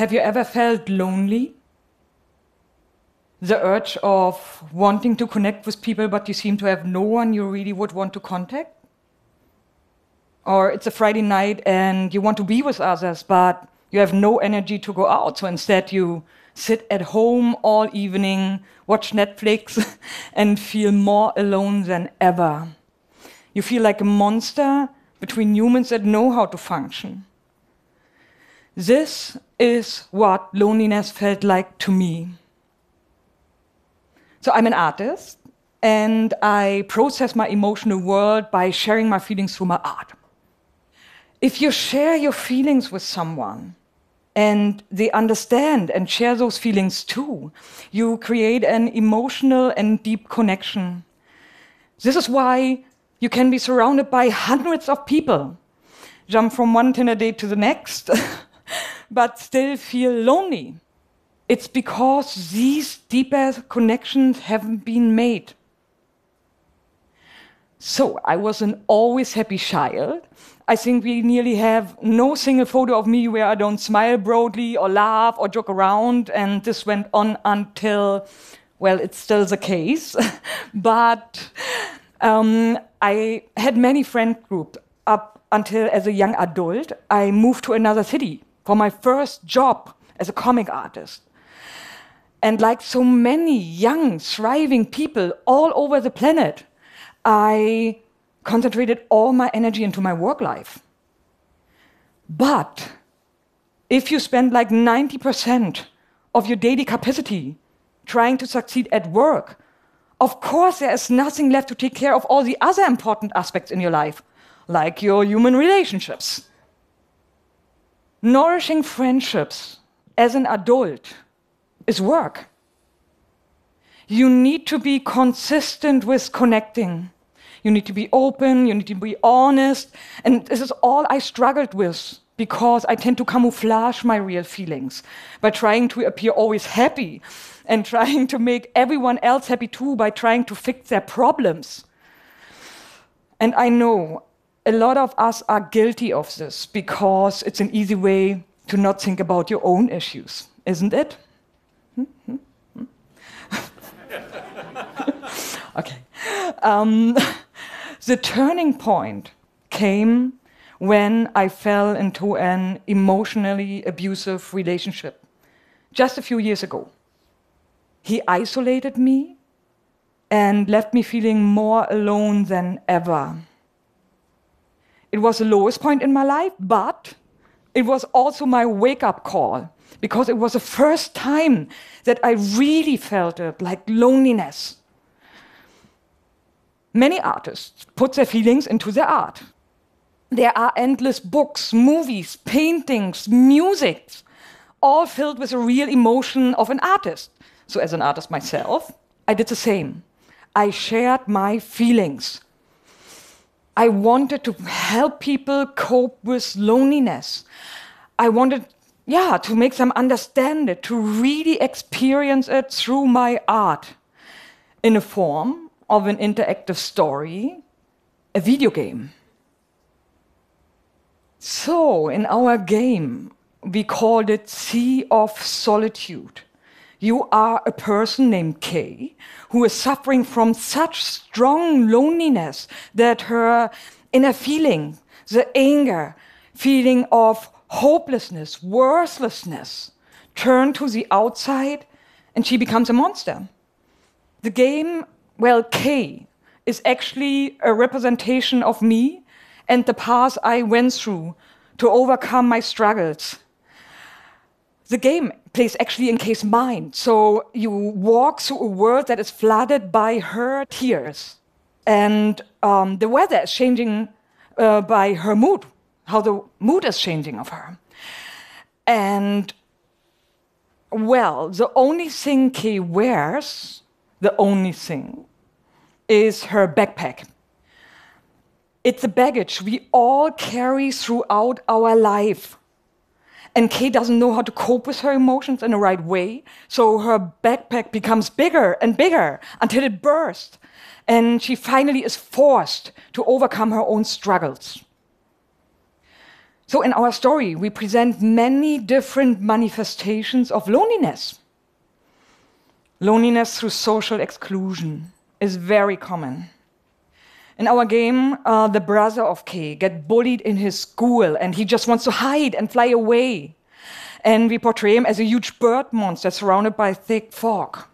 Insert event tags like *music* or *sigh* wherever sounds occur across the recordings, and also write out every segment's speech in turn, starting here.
Have you ever felt lonely? The urge of wanting to connect with people, but you seem to have no one you really would want to contact? Or it's a Friday night and you want to be with others, but you have no energy to go out, so instead you sit at home all evening, watch Netflix, *laughs* and feel more alone than ever. You feel like a monster between humans that know how to function. This is what loneliness felt like to me. So I'm an artist and I process my emotional world by sharing my feelings through my art. If you share your feelings with someone, and they understand and share those feelings too. You create an emotional and deep connection. This is why you can be surrounded by hundreds of people, jump from one Tinder date to the next, *laughs* but still feel lonely. It's because these deeper connections haven't been made. So I was an always happy child. I think we nearly have no single photo of me where I don't smile broadly or laugh or joke around. And this went on until, well, it's still the case. *laughs* but um, I had many friend groups up until as a young adult. I moved to another city for my first job as a comic artist. And like so many young, thriving people all over the planet, I concentrated all my energy into my work life. But if you spend like 90% of your daily capacity trying to succeed at work, of course there is nothing left to take care of all the other important aspects in your life, like your human relationships. Nourishing friendships as an adult is work. You need to be consistent with connecting. You need to be open, you need to be honest. And this is all I struggled with because I tend to camouflage my real feelings by trying to appear always happy and *laughs* trying to make everyone else happy too by trying to fix their problems. And I know a lot of us are guilty of this because it's an easy way to not think about your own issues, isn't it? *laughs* Okay. Um, *laughs* the turning point came when I fell into an emotionally abusive relationship just a few years ago. He isolated me and left me feeling more alone than ever. It was the lowest point in my life, but it was also my wake up call because it was the first time that I really felt it like loneliness Many artists put their feelings into their art. There are endless books, movies, paintings, music, all filled with the real emotion of an artist. So, as an artist myself, I did the same. I shared my feelings. I wanted to help people cope with loneliness. I wanted, yeah, to make them understand it, to really experience it through my art in a form of an interactive story, a video game. So, in our game, we called it Sea of Solitude. You are a person named Kay who is suffering from such strong loneliness that her inner feeling, the anger, feeling of hopelessness, worthlessness, turn to the outside and she becomes a monster. The game well, Kay is actually a representation of me and the path I went through to overcome my struggles. The game plays actually in Kay's mind. So you walk through a world that is flooded by her tears. And um, the weather is changing uh, by her mood, how the mood is changing of her. And well, the only thing Kay wears, the only thing, is her backpack. It's a baggage we all carry throughout our life. And Kay doesn't know how to cope with her emotions in the right way, so her backpack becomes bigger and bigger until it bursts. And she finally is forced to overcome her own struggles. So, in our story, we present many different manifestations of loneliness. Loneliness through social exclusion is very common. In our game, uh, the brother of Kay get bullied in his school and he just wants to hide and fly away. And we portray him as a huge bird monster surrounded by thick fog.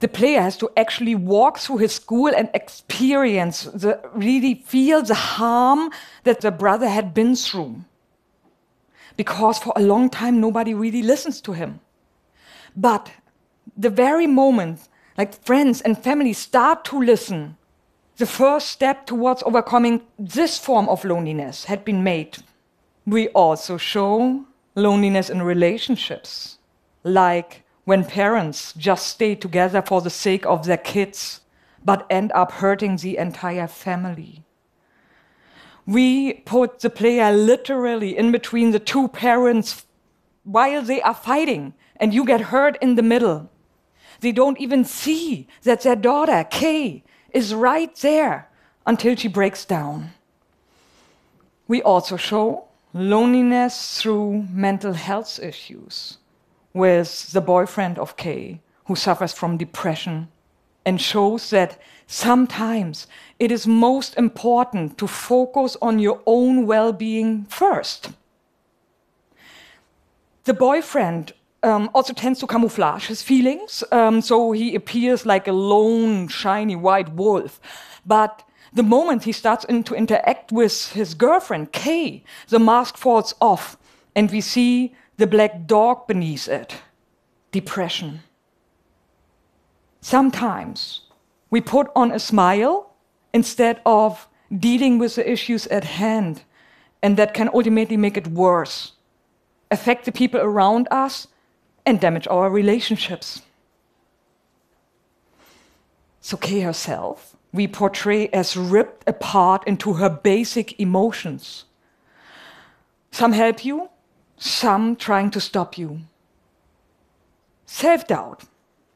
The player has to actually walk through his school and experience the really feel the harm that the brother had been through. Because for a long time nobody really listens to him. But the very moment like friends and family start to listen the first step towards overcoming this form of loneliness had been made we also show loneliness in relationships like when parents just stay together for the sake of their kids, but end up hurting the entire family. We put the player literally in between the two parents while they are fighting, and you get hurt in the middle. They don't even see that their daughter, Kay, is right there until she breaks down. We also show loneliness through mental health issues with the boyfriend of Kay, who suffers from depression, and shows that sometimes it is most important to focus on your own well being first. The boyfriend um, also tends to camouflage his feelings, um, so he appears like a lone, shiny white wolf. But the moment he starts in to interact with his girlfriend, Kay, the mask falls off, and we see the black dog beneath it depression. Sometimes we put on a smile instead of dealing with the issues at hand, and that can ultimately make it worse, affect the people around us, and damage our relationships. So, Kay herself, we portray as ripped apart into her basic emotions. Some help you, some trying to stop you. Self doubt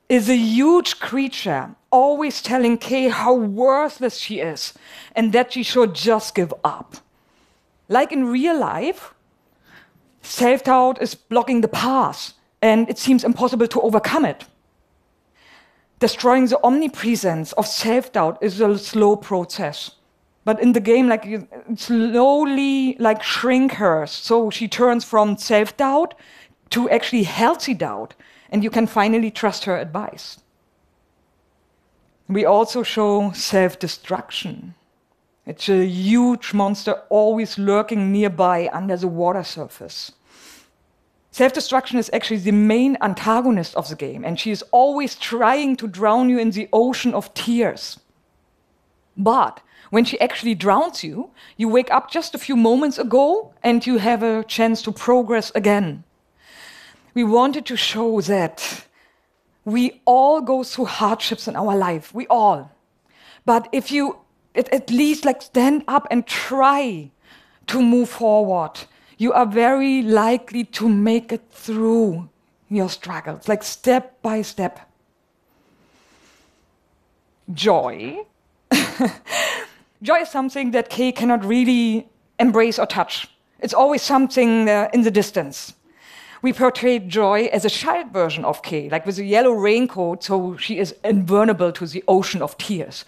is a huge creature, always telling Kay how worthless she is and that she should just give up. Like in real life, self doubt is blocking the path and it seems impossible to overcome it. Destroying the omnipresence of self doubt is a slow process but in the game like you slowly like shrink her. So she turns from self-doubt to actually healthy doubt and you can finally trust her advice. We also show self-destruction. It's a huge monster always lurking nearby under the water surface self-destruction is actually the main antagonist of the game and she is always trying to drown you in the ocean of tears but when she actually drowns you, you wake up just a few moments ago and you have a chance to progress again. We wanted to show that we all go through hardships in our life, we all. But if you at, at least like stand up and try to move forward, you are very likely to make it through your struggles, like step by step. Joy *laughs* Joy is something that Kay cannot really embrace or touch. It's always something uh, in the distance. We portray Joy as a child version of Kay, like with a yellow raincoat, so she is invulnerable to the ocean of tears.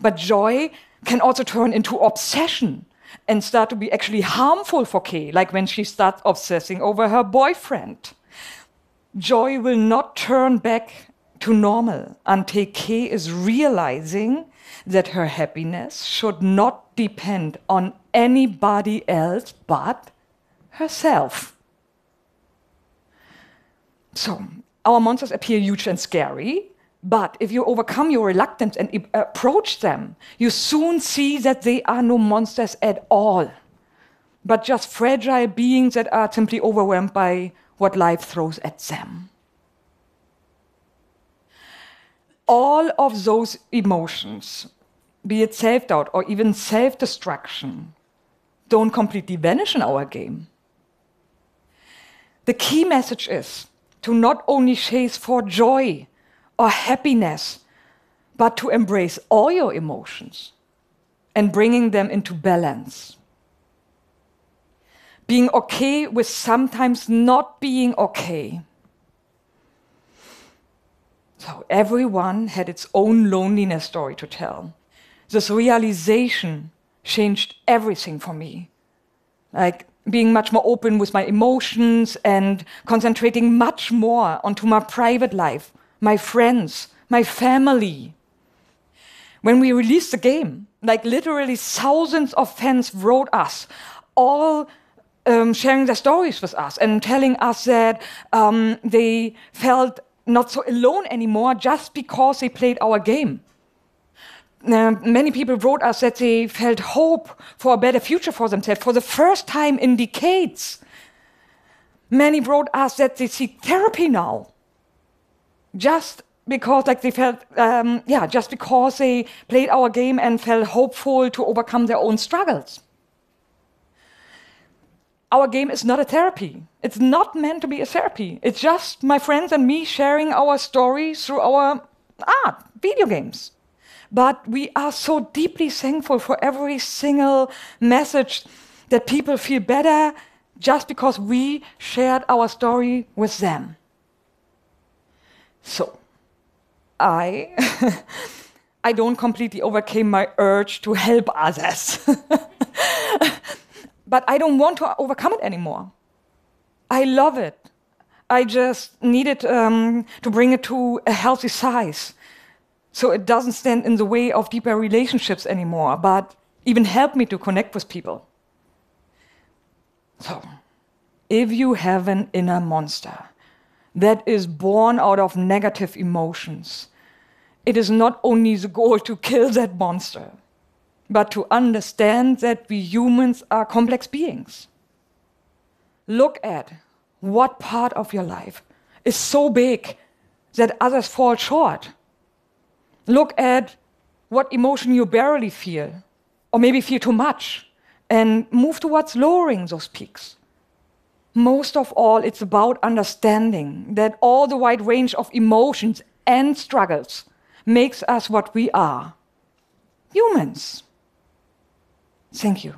But Joy can also turn into obsession and start to be actually harmful for Kay, like when she starts obsessing over her boyfriend. Joy will not turn back to normal until Kay is realizing that her happiness should not depend on anybody else but herself. So, our monsters appear huge and scary, but if you overcome your reluctance and approach them, you soon see that they are no monsters at all, but just fragile beings that are simply overwhelmed by what life throws at them. all of those emotions, be it self doubt or even self destruction, don't completely vanish in our game. The key message is to not only chase for joy or happiness, but to embrace all your emotions and bringing them into balance. being okay with sometimes not being okay. So everyone had its own loneliness story to tell. This realization changed everything for me. Like being much more open with my emotions and concentrating much more onto my private life, my friends, my family. When we released the game, like literally thousands of fans wrote us, all um, sharing their stories with us and telling us that um, they felt not so alone anymore just because they played our game. Uh, many people wrote us that they felt hope for a better future for themselves for the first time in decades. Many wrote us that they seek therapy now, just because, like, they felt, um, yeah, just because they played our game and felt hopeful to overcome their own struggles. Our game is not a therapy. It's not meant to be a therapy. It's just my friends and me sharing our story through our art, video games. But we are so deeply thankful for every single message that people feel better just because we shared our story with them. So, I *laughs* I don't completely overcame my urge to help others. *laughs* but I don't want to overcome it anymore. I love it. I just needed um, to bring it to a healthy size so it doesn't stand in the way of deeper relationships anymore, but even help me to connect with people. So, if you have an inner monster that is born out of negative emotions, it is not only the goal to kill that monster, but to understand that we humans are complex beings. Look at what part of your life is so big that others fall short Look at what emotion you barely feel, or maybe feel too much, and move towards lowering those peaks. Most of all, it's about understanding that all the wide range of emotions and struggles makes us what we are humans. Thank you.